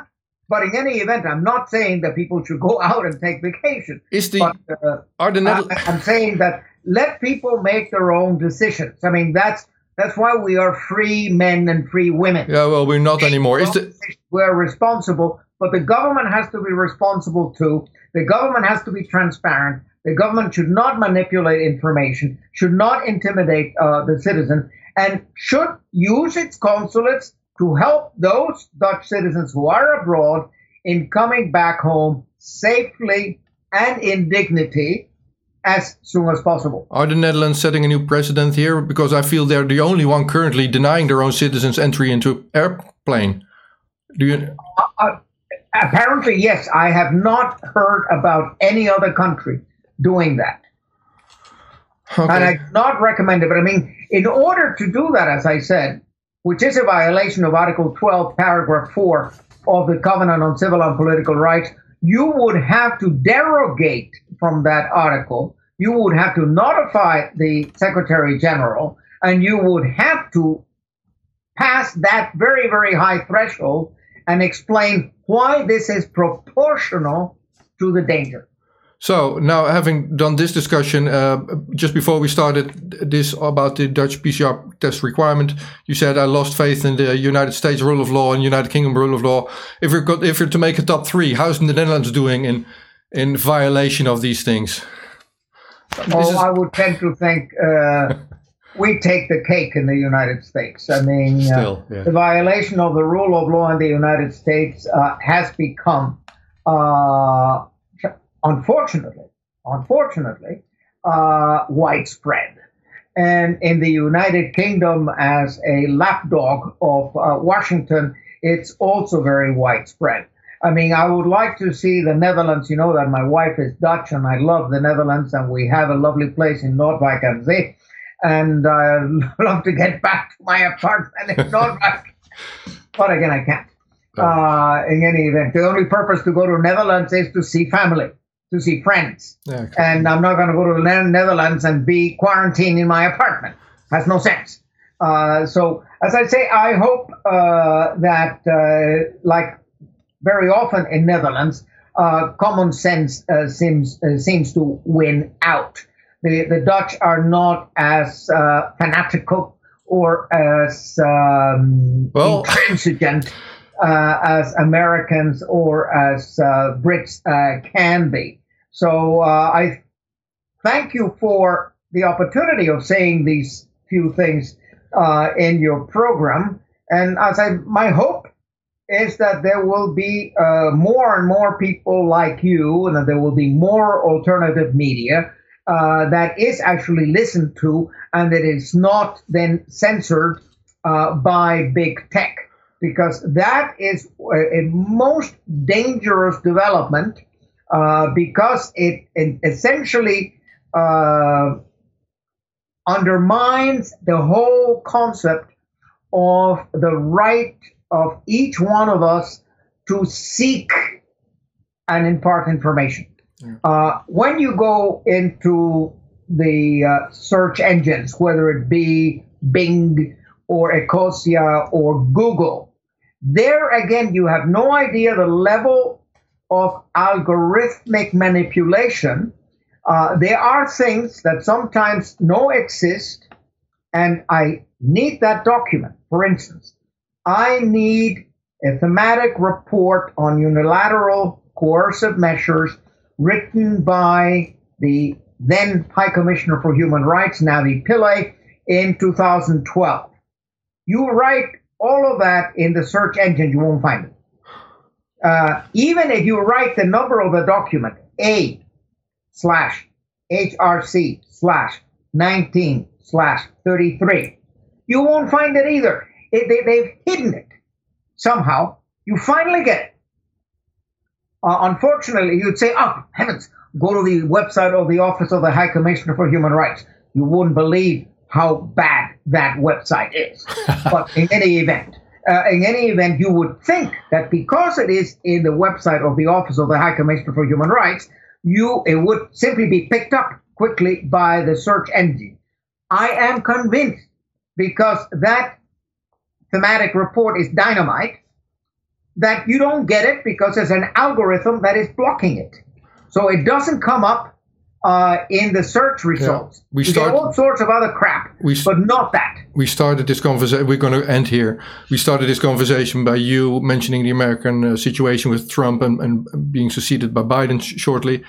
But in any event, I'm not saying that people should go out and take vacation. Is the But uh, are the I, Netherlands? I'm saying that let people make their own decisions. I mean, that's that's why we are free men and free women. yeah, well, we're not anymore. Is the We're responsible, but the government has to be responsible too. The government has to be transparent. The government should not manipulate information, should not intimidate uh, the citizen, and should use its consulates to help those Dutch citizens who are abroad in coming back home safely and in dignity as soon as possible. are the Netherlands setting a new precedent here? Because I feel they're the only one currently denying their own citizens entry into airplane. Do you? Uh, apparently, yes. I have not heard about any other country doing that. Okay. And I do not recommend it. But I mean, in order to do that, as I said, which is a violation of Article 12, Paragraph 4 of the Covenant on Civil and Political Rights, you would have to derogate from that article. You would have to notify the Secretary General, and you would have to pass that very, very high threshold and explain why this is proportional to the danger. So now, having done this discussion, uh, just before we started this about the Dutch PCR test requirement, you said I lost faith in the United States rule of law and United Kingdom rule of law. If you're got, if you're to make a top three, how's the Netherlands doing in in violation of these things? Oh, is... I would tend to think uh, we take the cake in the United States. I mean, uh, Still, uh, yeah. the violation of the rule of law in the United States uh, has become uh, unfortunately, unfortunately, uh, widespread. And in the United Kingdom, as a lapdog of uh, Washington, it's also very widespread. I mean, I would like to see the Netherlands. You know that my wife is Dutch, and I love the Netherlands, and we have a lovely place in Noordwijk aan Zee. And I love to get back to my apartment in Noordwijk, but again, I can't. Uh, in any event, the only purpose to go to Netherlands is to see family to see friends. Okay. And I'm not going to go to the Netherlands and be quarantined in my apartment. Has no sense. Uh, so, as I say, I hope uh, that, uh, like very often in Netherlands, uh, common sense uh, seems uh, seems to win out. The the Dutch are not as fanatical or as um, well, intransigent uh, as Americans or as uh, Brits uh, can be. So uh, I thank you for the opportunity of saying these few things uh, in your program. And as I, my hope is that there will be more and more people like you, and that there will be more alternative media uh, that is actually listened to and that is not then censored uh, by big tech because that is a, a most dangerous development uh, because it, it essentially uh, undermines the whole concept of the right of each one of us to seek and impart information. Uh, when you go into the uh, search engines, whether it be Bing or Ecosia or Google. There again, you have no idea the level of algorithmic manipulation. Uh, there are things that sometimes no exist, and I need that document. For instance, I need a thematic report on unilateral coercive measures written by the then High Commissioner for Human Rights, Navi Pillay, in 2012. You write all of that in the search engine, you won't find it. Uh, even if you write the number of the document, A slash HRC slash 19 slash 33, you won't find it either. It, they, they've hidden it somehow. You finally get it. Uh, unfortunately, you'd say, oh, heavens, go to the website of the Office of the High Commissioner for Human Rights. You wouldn't believe how bad that website is. but in any event, uh, in any event, you would think that because it is in the website of the Office of the High Commissioner for Human Rights, you it would simply be picked up quickly by the search engine. I am convinced because that thematic report is dynamite that you don't get it because there's an algorithm that is blocking it. So it doesn't come up uh, in the search results. Yeah, we start all sorts of other crap, we, but not that. We started this conversation. We're going to end here. We started this conversation by you mentioning the American uh, situation with Trump and, and, being succeeded by Biden sh- shortly.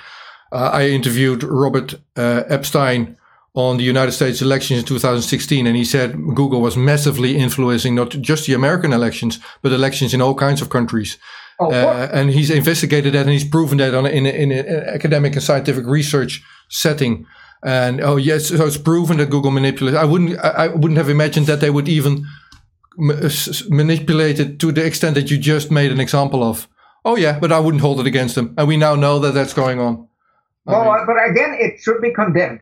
Uh, I interviewed Robert uh, Epstein on the United States elections in 2016, and he said Google was massively influencing not just the American elections, but elections in all kinds of countries. Oh, uh, and he's investigated that and he's proven that on in, in an academic and scientific research setting. And oh yes, so it's proven that Google manipulates. I wouldn't I, I wouldn't have imagined that they would even manipulate it to the extent that you just made an example of. Oh yeah, but I wouldn't hold it against them, and we now know that that's going on. well, mean, but again, it should be condemned.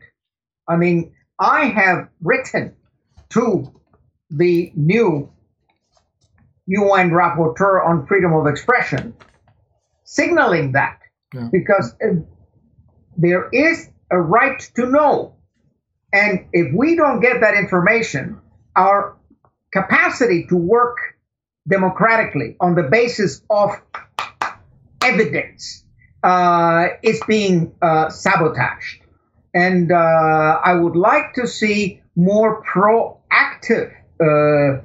I mean, I have written to the new UN rapporteur on freedom of expression, signaling that yeah. because uh, there is a right to know. And if we don't get that information, our capacity to work democratically on the basis of evidence uh, is being uh, sabotaged. And uh, I would like to see more proactive uh,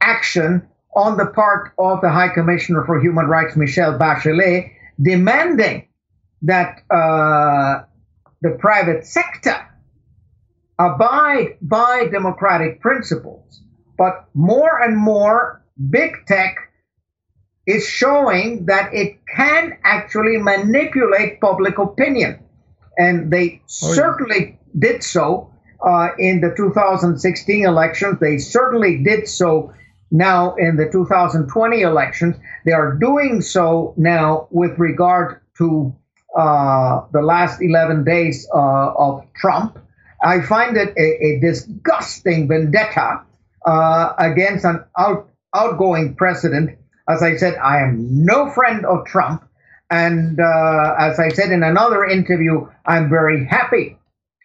action on the part of the High Commissioner for Human Rights, Michelle Bachelet, demanding that uh, the private sector abide by democratic principles. But more and more, big tech is showing that it can actually manipulate public opinion. And they oh, yeah. certainly did so uh, in the 2016 elections. They certainly did so now in the 2020 elections. They are doing so now with regard to uh, the last 11 days uh, of Trump. I find it a, a disgusting vendetta uh, against an out, outgoing president. As I said, I am no friend of Trump. And uh, as I said in another interview, I'm very happy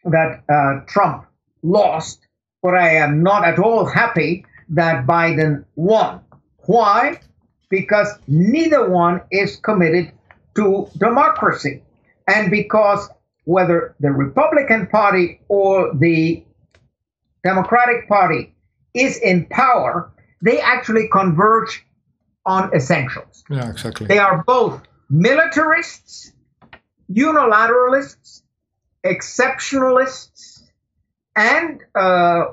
that uh, Trump lost, but I am not at all happy that Biden won. Why? Because neither one is committed to democracy. And because whether the Republican Party or the Democratic Party is in power, they actually converge on essentials. Yeah, exactly. They are both militarists, unilateralists, exceptionalists, and uh,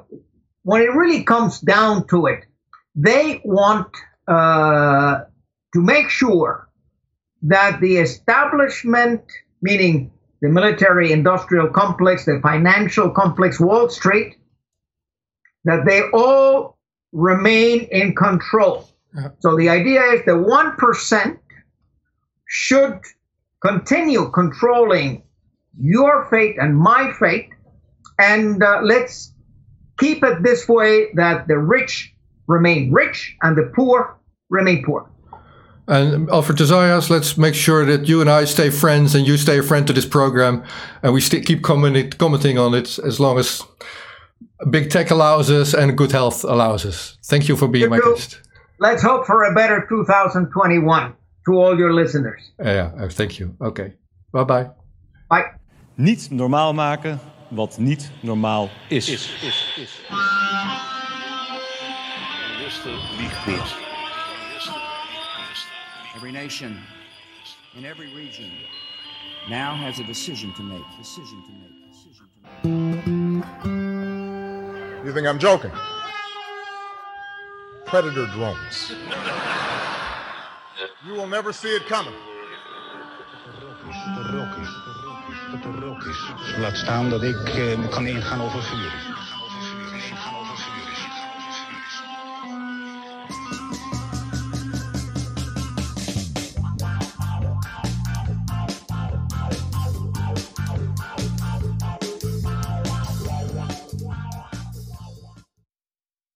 when it really comes down to it, they want uh, to make sure that the establishment, meaning the military industrial complex, the financial complex, Wall Street, that they all remain in control. Uh-huh. So the idea is that 1% should continue controlling your fate and my fate, and uh, let's keep it this way that the rich remain rich and the poor remain poor. And Alfred de Zayas, let's make sure that you and I stay friends and you stay a friend to this program and we keep comment commenting on it as long as big tech allows us and good health allows us. Thank you for being you my do. guest. Let's hope for a better 2021 to all your listeners. Yeah, oh, thank you. Okay. Bye bye. Bye. Niet normaal maken wat niet normaal is. is, is, is Minister. Every nation in every region now has a decision to make. Decision to make. Decision to make. You think I'm joking? Predator drones. you will never see it coming. dat er rook is. Dus laat staan dat ik eh, kan ingaan over vuur.